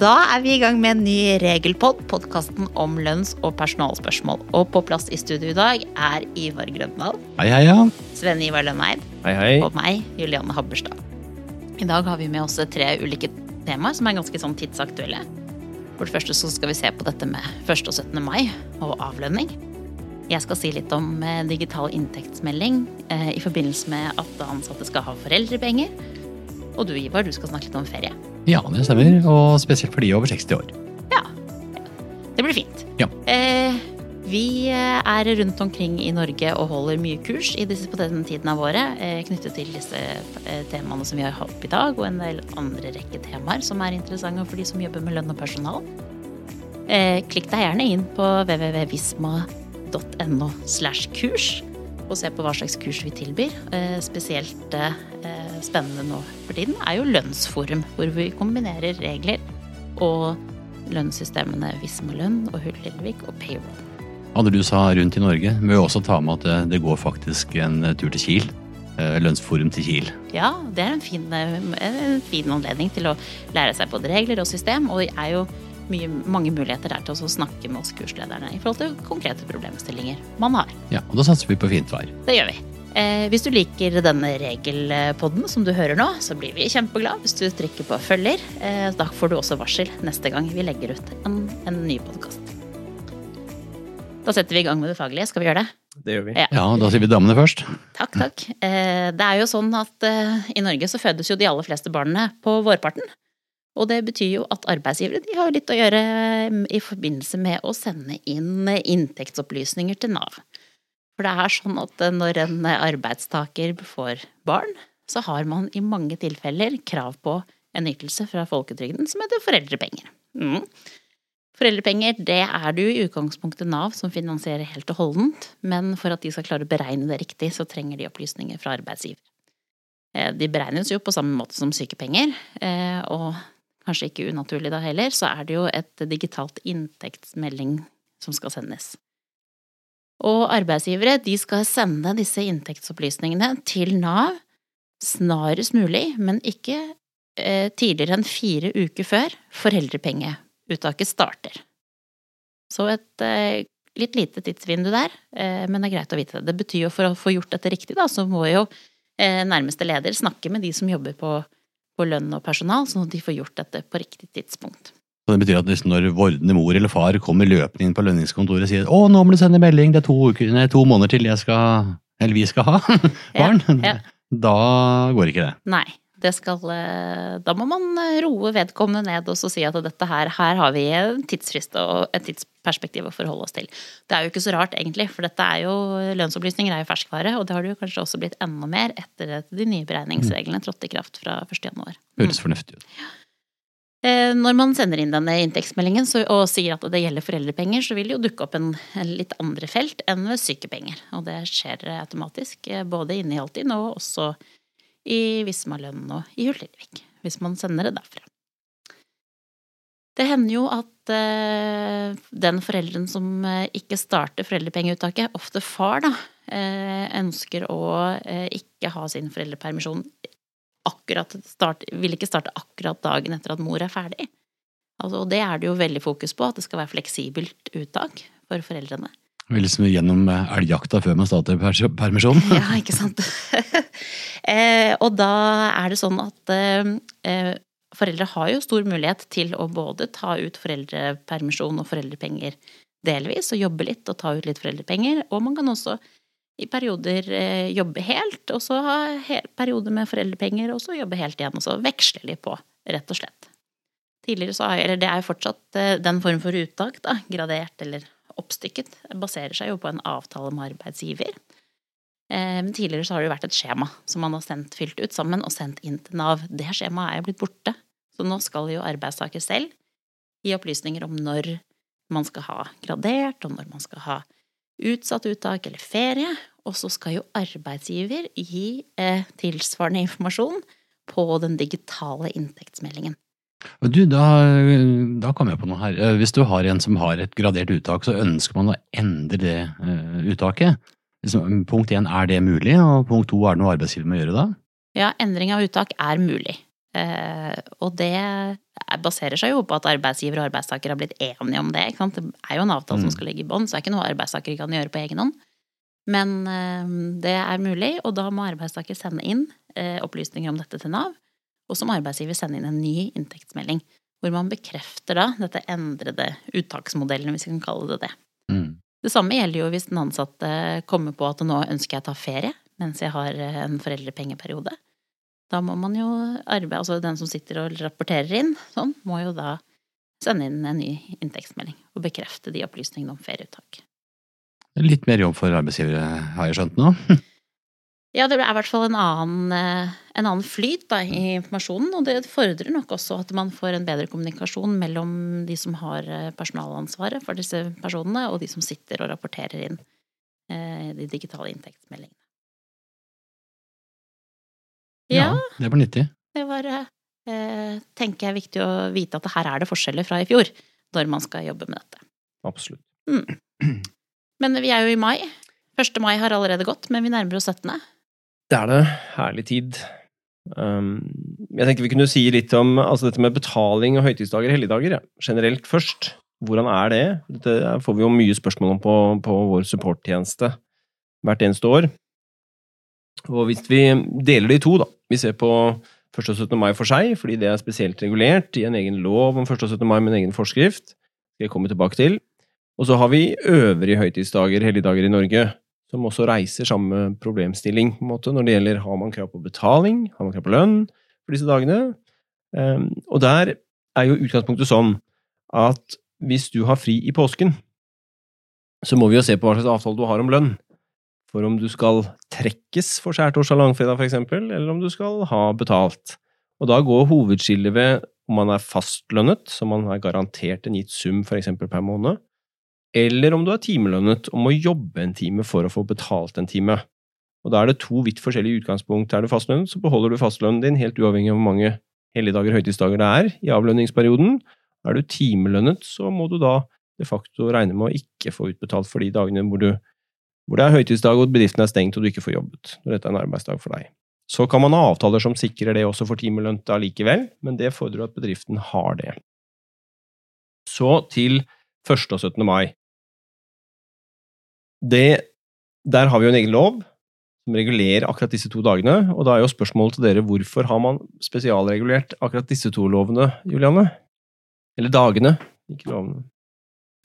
Da er vi i gang med en ny Regelpod, podkasten om lønns- og personalspørsmål. Og på plass i studio i dag er Ivar Grøndal, Hei, hei, ja. Sven Ivar Lønneid Hei, hei. og meg, Julianne Habberstad. I dag har vi med oss tre ulike temaer som er ganske sånn tidsaktuelle. For det første så skal vi se på dette med 1. og 17. mai og avlønning. Jeg skal si litt om eh, digital inntektsmelding eh, i forbindelse med at ansatte skal ha foreldrepenger. Og du Ivar, du skal snakke litt om ferie. Ja, det stemmer. Og spesielt for de over 60 år. Ja, det blir fint. Ja. Eh, vi eh, er rundt omkring i Norge og holder mye kurs i disse, på denne tiden av året eh, knyttet til disse eh, temaene som vi har hatt i dag, og en del andre rekke temaer som er interessante for de som jobber med lønn og personal. Eh, klikk deg gjerne inn på www.visma.no slash kurs og se på hva slags kurs vi tilbyr. Eh, spesielt eh, spennende nå for tiden er jo Lønnsforum, hvor vi kombinerer regler og lønnssystemene Visma lønn og Hull Lillevik og Payroll. Andre du sa rundt i Norge, må jo også ta med at det, det går faktisk en tur til Kiel. Eh, Lønnsforum til Kiel. Ja, det er en fin, eh, en fin anledning til å lære seg både regler og system, og det er jo mye, mange muligheter der til å snakke med oss kurslederne i forhold til konkrete problemstillinger man har. Ja, og da satser vi på fint vær. Det gjør vi. Eh, hvis du liker denne regelpodden som du hører nå, så blir vi kjempeglad hvis du trykker på følger. Eh, da får du også varsel neste gang vi legger ut en, en ny podkast. Da setter vi i gang med det faglige. Skal vi gjøre det? Det gjør vi. Ja. Ja, da sier vi damene først. Takk, takk. Eh, Det er jo sånn at eh, i Norge så fødes jo de aller fleste barna på vårparten. Og det betyr jo at arbeidsgivere de har litt å gjøre eh, i forbindelse med å sende inn inntektsopplysninger til Nav. For det er sånn at eh, når en arbeidstaker får barn, så har man i mange tilfeller krav på en ytelse fra folketrygden som heter foreldrepenger. Mm. Foreldrepenger det er det jo i utgangspunktet Nav som finansierer helt og holdent, men for at de skal klare å beregne det riktig, så trenger de opplysninger fra arbeidsgiver. Eh, De beregnes jo på samme måte som sykepenger, eh, og kanskje ikke unaturlig da heller, så er det jo et digitalt inntektsmelding som skal sendes. Og arbeidsgivere de skal sende disse inntektsopplysningene til Nav snarest mulig, men ikke eh, tidligere enn fire uker før foreldrepengeuttaket starter. Så et eh, litt lite tidsvindu der, eh, men det er greit å vite det. Det betyr jo for å få gjort dette riktig, da, så må jo eh, nærmeste leder snakke med de som jobber på, på lønn og personal, sånn at de får gjort dette på riktig tidspunkt. Så det betyr at hvis når vordende mor eller far kommer løpende inn på lønningskontoret og sier å, nå må du sende melding, det er to, uker, nei, to måneder til jeg skal, eller vi skal ha barn, ja. da går ikke det. Nei. Det skal, eh, da må man eh, roe vedkommende ned og så si at dette her, her har vi en tidsfrist og et tidsperspektiv å forholde oss til. Det er jo ikke så rart, egentlig, for dette er jo, lønnsopplysninger er jo ferskvare, og det har det jo kanskje også blitt enda mer etter at de nye beregningsreglene trådte i kraft fra 1. januar. Høres fornuftig ut. Eh, Når man sender inn denne inntektsmeldingen og sier at det gjelder foreldrepenger, så vil det jo dukke opp en, litt andre felt enn ved sykepenger. Og det skjer automatisk, eh, både inne i Altinn og også i Visma lønn og i Hullelvik, hvis man sender det derfra. Det hender jo at eh, den forelderen som eh, ikke starter foreldrepengeuttaket, ofte far, da, eh, ønsker å eh, ikke ha sin foreldrepermisjon akkurat start, vil ikke starte akkurat dagen etter at mor er ferdig. Altså, og det er det jo veldig fokus på, at det skal være fleksibelt uttak for foreldrene. Vi liksom gjennom eh, elgjakta før man starter permisjon. Ja, ikke sant. eh, og da er det sånn at eh, eh, foreldre har jo stor mulighet til å både ta ut foreldrepermisjon og foreldrepenger delvis, og jobbe litt og ta ut litt foreldrepenger, og man kan også i perioder eh, jobbe helt, og så ha perioder med foreldrepenger, og så jobbe helt igjen, og så veksle litt på, rett og slett. Tidligere så eller det er jo fortsatt eh, den form for uttak, da, gradert eller oppstykket, baserer seg jo på en avtale med arbeidsgiver. Eh, Men tidligere så har det jo vært et skjema som man har sendt, fylt ut sammen og sendt inn til Nav. Det skjemaet er jo blitt borte. Så nå skal jo arbeidstaker selv gi opplysninger om når man skal ha gradert, og når man skal ha utsatt uttak eller ferie. Og så skal jo arbeidsgiver gi eh, tilsvarende informasjon på den digitale inntektsmeldingen. Du, da, da kom jeg på noe her. Eh, Hvis du har en som har et gradert uttak, så ønsker man å endre det eh, uttaket. Punkt én, er det mulig? Og punkt to, er det noe arbeidsgiver må gjøre da? Ja, endring av uttak er mulig. Eh, og det baserer seg jo på at arbeidsgiver og arbeidstaker har blitt enige om det. Ikke sant? Det er jo en avtale som Mm. skal ligge i bånn, så det er ikke noe arbeidstaker kan gjøre på egen hånd. Men eh, det er mulig, og da må arbeidstaker sende inn eh, opplysninger om dette til Nav. Og som arbeidsgiver sende inn en ny inntektsmelding, hvor man bekrefter da dette endrede uttaksmodellen, hvis vi kan kalle det det. Mm. Det samme gjelder jo hvis den ansatte kommer på at nå ønsker jeg å ta ferie mens jeg har en foreldrepengeperiode. Da må man jo arbeide, altså den som sitter og rapporterer inn, sånn, må jo da sende inn en ny inntektsmelding og bekrefte de opplysningene om ferieuttak. Litt mer jobb for arbeidsgivere, har jeg skjønt nå. Ja, det er i hvert fall en annen, eh, en annen flyt da, i informasjonen, og det fordrer nok også at man får en bedre kommunikasjon mellom de som har eh, personalansvaret for disse personene, og de som sitter og rapporterer inn eh, de digitale inntektsmeldingene. Ja, Det var nyttig. det var eh, tenker jeg viktig å vite at her er det forskjeller fra i fjor, når man skal jobbe med dette. Absolutt. Men vi er jo i mai. 1. mai har allerede gått, men vi nærmer oss 17. Det er det. Herlig tid. Um, jeg tenker vi kunne si litt om altså dette med betaling og høytidsdager og helligdager. Ja. Generelt først. Hvordan er det? Det får vi jo mye spørsmål om på, på vår supporttjeneste hvert eneste år. Og hvis vi deler det i to, da. Vi ser på 1. og 17. mai for seg, fordi det er spesielt regulert i en egen lov om 1. og 17. mai med en egen forskrift. skal jeg komme tilbake til. Og så har vi øvrige høytidsdager, helligdager i Norge, som også reiser samme problemstilling på en måte, når det gjelder har man krav på betaling, har man krav på lønn for disse dagene. Um, og der er jo utgangspunktet sånn at hvis du har fri i påsken, så må vi jo se på hva slags avtale du har om lønn. For om du skal trekkes for skjærtorsdag og langfredag, eksempel, eller om du skal ha betalt. Og da går hovedskillet ved om man er fastlønnet, så man er garantert en gitt sum eksempel per måned, eller om du er timelønnet og må jobbe en time for å få betalt en time. Og Da er det to vidt forskjellige utgangspunkt. Er du fastlønnet, så beholder du fastlønnen din helt uavhengig av hvor mange helligdager og høytidsdager det er i avlønningsperioden. Er du timelønnet, så må du da de facto regne med å ikke få utbetalt for de dagene hvor, du, hvor det er høytidsdag og bedriften er stengt og du ikke får jobbet, når dette er en arbeidsdag for deg. Så kan man ha avtaler som sikrer det også for timelønte allikevel, men det fordrer at bedriften har det. Så til 1. og 17. mai. Det, der har vi jo en egen lov som regulerer akkurat disse to dagene, og da er jo spørsmålet til dere hvorfor har man spesialregulert akkurat disse to lovene, Juliane? Eller dagene, ikke lovene.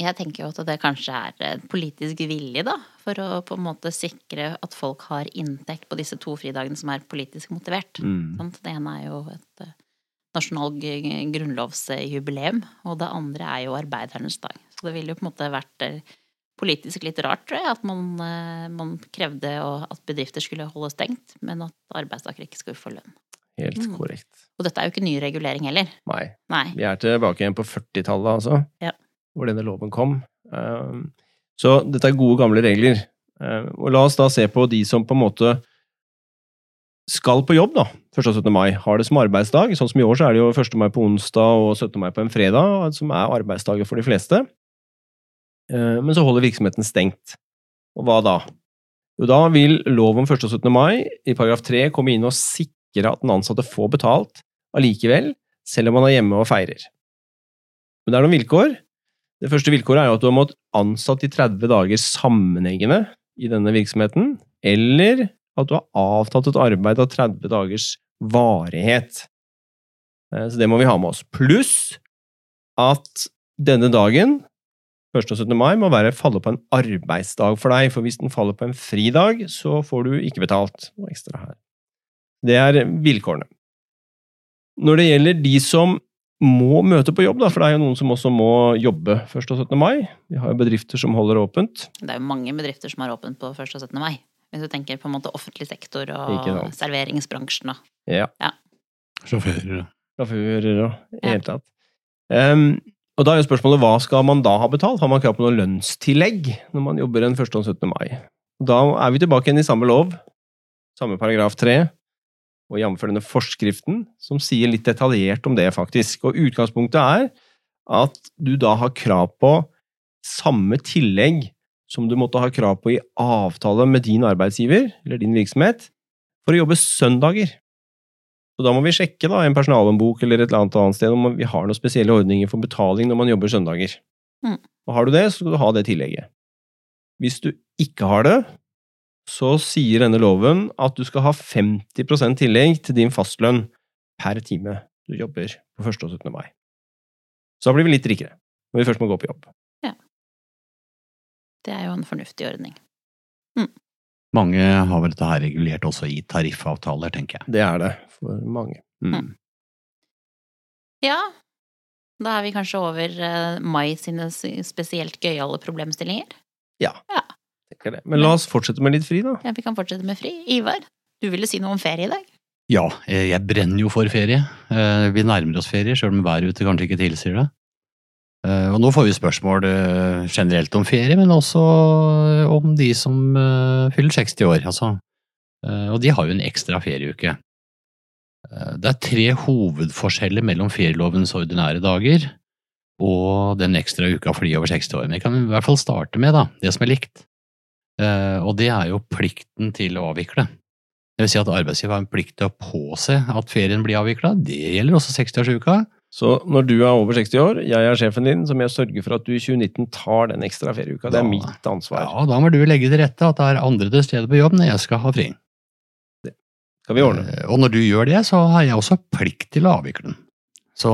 Jeg tenker jo at det kanskje er politisk vilje, da, for å på en måte sikre at folk har inntekt på disse to fridagene som er politisk motivert. Mm. Sant? Det ene er jo et nasjonalt nasjonal grunnlovsjubileum, og det andre er jo arbeidernes dag. Så det ville jo på en måte vært eh, politisk litt rart, tror jeg, at man, eh, man krevde at bedrifter skulle holde stengt, men at arbeidstakere ikke skulle få lønn. Helt Mm. korrekt. Og dette er jo ikke ny regulering heller. Nei. Nei. Vi er tilbake igjen på 40-tallet, altså, Ja. Hvor denne loven kom. Um, Så dette er gode, gamle regler. Um, Og la oss da se på de som på en måte skal på jobb, da, 1. og 17. mai. Har det som arbeidsdag. Sånn som i år så er det jo 1. mai på onsdag og 17. mai på en fredag, som er arbeidsdager for de fleste. Uh, Men så holder virksomheten stengt. Og hva da? Jo, da vil lov om 1. og 17. mai i paragraf 3 komme inn og sikre at den ansatte får betalt allikevel, selv om han er hjemme og feirer. Men det er noen vilkår. Det første vilkåret er jo at du har måttet ansatt i 30 dager sammenhengende i denne virksomheten, eller at du har avtatt et arbeid av 30 dagers varighet. Eh, Så det må vi ha med oss. Pluss at denne dagen, 1. og 17. mai, må være falle på en arbeidsdag for deg, for hvis den faller på en fridag, så får du ikke betalt noe ekstra her. Det er vilkårene. Når det gjelder de som må møte på jobb, da, for det er jo noen som også må jobbe 1. og 17. mai. Vi har jo bedrifter som holder åpent. Det er jo mange bedrifter som har åpent på 1. og 17. mai. Hvis du tenker på en måte offentlig sektor og serveringsbransjen og Ja. Sjåfører. Sjåfører og i det hele tatt. Um, og da er jo spørsmålet hva skal man da ha betalt? Har man krav på noe lønnstillegg når man jobber en 1. og 17. mai? Da er vi tilbake igjen i samme lov, samme paragraf 3, og jf. denne forskriften, som sier litt detaljert om det, faktisk. Og utgangspunktet er at du da har krav på samme tillegg som du måtte ha krav på i avtale med din arbeidsgiver, eller din virksomhet, for å jobbe søndager. Så da må vi sjekke da, en personalhåndbok eller et eller annet annet sted om vi har noen spesielle ordninger for betaling når man jobber søndager. Mm. Og har du det, så skal du ha det tillegget. Hvis du ikke har det, så sier denne loven at du skal ha 50% tillegg til din fastlønn per time du jobber på 1. og 17. mai. Så da blir vi litt rikere når vi først må gå på jobb. Ja. Det er jo en fornuftig ordning. Mange har vel dette her regulert også i tariffavtaler, tenker jeg. Det er det for mange. Mm. Mm. Ja, da er vi kanskje over eh, Mai sine spesielt gøyale problemstillinger. Tenker det. Men la oss fortsette med litt fri, da. Ja, vi kan fortsette med fri. Ivar, du ville si noe om ferie i dag? Ja, eh, jeg brenner jo for ferie. Eh, Vi nærmer oss ferie, sjøl om været ute kanskje ikke tilsier det. Eh, Og nå får vi spørsmål generelt om ferie, men også om de som fyller 60 år. Altså. Eh, Og de har jo en ekstra ferieuke. Eh, Det er tre hovedforskjeller mellom ferielovens ordinære dager og den ekstra uka for de over 60 år. Men jeg kan i hvert fall starte med da, det som er likt. Eh, Og det er jo plikten til å avvikle. Det vil si at arbeidsgiver har en plikt til å påse at ferien blir avvikla. Det gjelder også 60-årsuka. Så når du er over 60 år, jeg er sjefen din, så må jeg sørge for at du i 2019 tar den ekstra ferieuka. Det er mitt ansvar. Ja, da må du legge til rette at det er andre til stede på jobb når jeg skal ha fri. Skal vi ordne? Eh, Og når du gjør det, så har jeg også plikt til å avvikle den. Så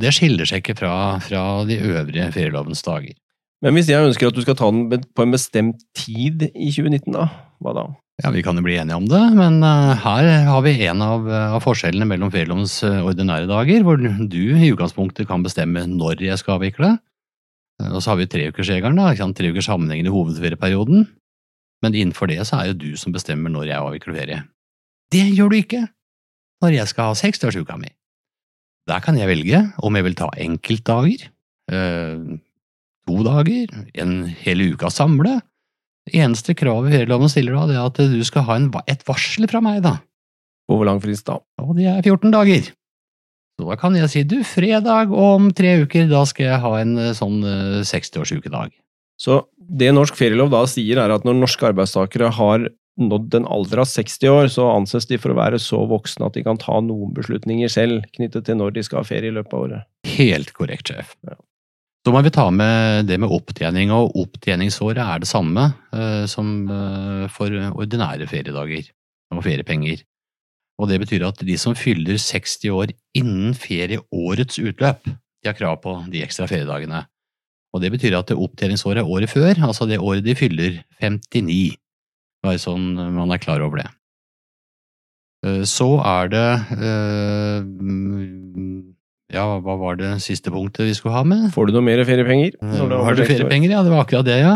det skiller seg ikke fra, fra de øvrige ferielovens dager. Men hvis jeg ønsker at du skal ta den på en bestemt tid i 2019, da? Hva da? Ja, Vi kan jo bli enige om det, men eh, her har vi en av, av forskjellene mellom ferielovens eh, ordinære dager, hvor du i utgangspunktet kan bestemme når jeg skal avvikle. Eh, Og så har vi treukersregelen, tre ukers sammenhengende hovedferieperioden. Men innenfor det så er jo du som bestemmer når jeg avvikler ferie. Det gjør du ikke når jeg skal ha 60-årsuka mi. Der kan jeg velge om jeg vil ta enkeltdager, eh, to dager, en hel uke samle. Det eneste kravet ferieloven stiller da, det er at du skal ha en, et varsel fra meg, da. På hvor lang frist da? Og det er 14 dager. Så da kan jeg si du, fredag om tre uker, da skal jeg ha en eh, sånn eh, 60-årsukedag. Så det norsk ferielov da sier, er at når norske arbeidstakere har nådd en alder av 60 år, så anses de for å være så voksne at de kan ta noen beslutninger selv knyttet til når de skal ha ferie i løpet av året. Helt korrekt, sjef. Så må vi ta med det med opptjening, og opptjeningsåret er det samme eh, som eh, for ordinære feriedager og feriepenger. Og det betyr at de som fyller 60 år innen ferieårets utløp, de har krav på de ekstra feriedagene. Og det betyr at opptjeningsåret er året før, altså det året de fyller 59. Bare sånn man er klar over det. Eh, Så er det eh, Ja, hva var det siste punktet vi skulle ha med? Får du noe mer feriepenger? er Har du 60 år? feriepenger? Ja, det var akkurat det, ja.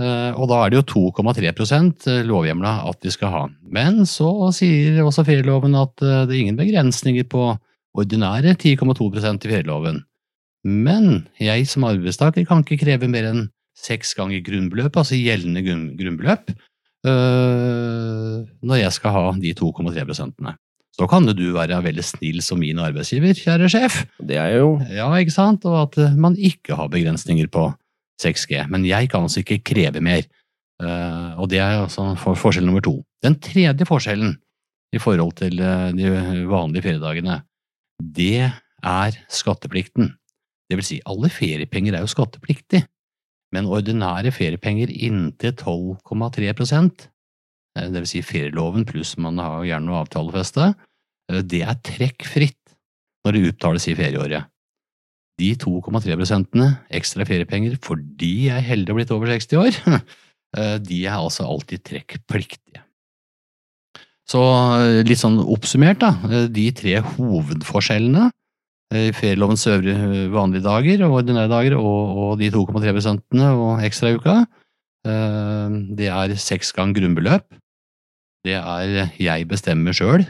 Eh, Og da er det jo 2,3% lovhjemla at vi skal ha. Men så sier også ferieloven at eh, det er ingen begrensninger på ordinære 10,2% i ferieloven. Men jeg som arbeidstaker kan ikke kreve mer enn seks ganger grunnbeløp, altså gjeldende grunnbeløp, når jeg skal ha de 2,3 prosentene. Så kan jo du være veldig snill som min arbeidsgiver, kjære sjef. Det er jo Ja, ikke sant? Og at eh, man ikke har begrensninger på 6G. Men jeg kan altså ikke kreve mer. Eh, og det er altså for forskjell nummer to. Den tredje forskjellen i forhold til eh, de vanlige feriedagene, det er skatteplikten. Det vil si, alle feriepenger er jo skattepliktig, men ordinære feriepenger inntil 12,3 eh, det vil si ferieloven pluss man har gjerne noe avtalefeste, eh, det er trekkfritt når det utbetales i ferieåret. De 2,3 prosentene ekstra feriepenger fordi jeg er heldig og blitt over 60 år, eh, de er altså alltid trekkpliktige. Så litt sånn oppsummert, da, de tre hovedforskjellene i ferielovens øvrige vanlige dager og ordinære dager og, og de 2,3 prosentene og ekstrauka, uka, det er seks gang grunnbeløp, det er jeg bestemmer sjøl,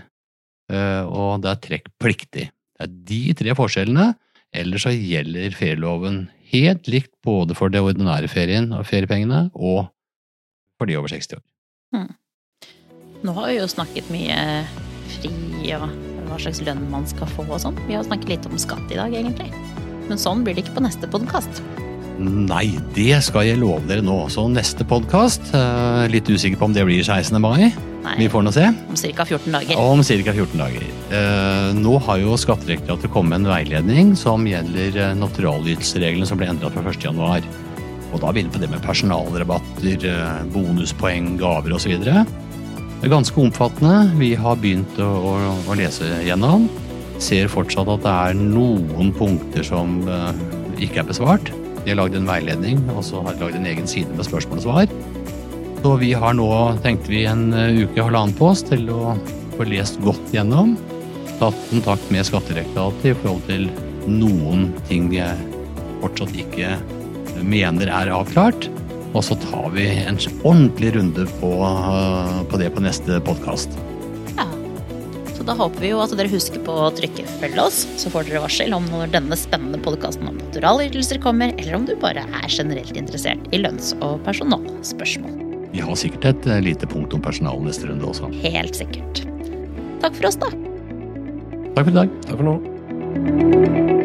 og det er trekkpliktig. Det er de tre forskjellene. Ellers så gjelder ferieloven helt likt både for det ordinære ferien og feriepengene og for de over 60 år. Nå har vi jo snakket mye fri og hva slags lønn man skal få og sånn. Vi har snakket litt om skatt i dag, egentlig. Men sånn blir det ikke på neste podkast. Nei, det skal jeg love dere nå. Så neste podkast, litt usikker på om det blir 16. mai, Nei, Vi får nå se. om ca. 14 dager. Om ca. 14 dager. Eh, nå har jo Skattedirektoratet kommet med en veiledning som gjelder eh, naturalytelsesreglene som ble endret fra 1.1. Og da begynner vi på det med personalrabatter, eh, bonuspoeng, gaver osv. Det er ganske omfattende. Vi har begynt å, å, å lese gjennom. Ser fortsatt at det er noen punkter som eh, ikke er besvart. De har lagd en veiledning, og så har de lagd en egen side med spørsmål og svar. Så vi har nå, tenkte vi, en eh, uke, halvannen på oss til å få lest godt gjennom. Tatt kontakt med Skattedirektoratet i forhold til noen ting de fortsatt ikke mener er avklart. Og så tar vi en ordentlig runde på, eh, på det på neste podkast. Da håper vi jo at dere husker på å trykke 'følg oss', så får dere varsel om når denne spennende podkasten om naturalytelser kommer, eller om du bare er generelt interessert i lønns- og personalspørsmål. Vi har sikkert et eh, lite punkt om personal neste runde også. Helt sikkert. Takk for oss, da. Takk for i dag. Takk for nå.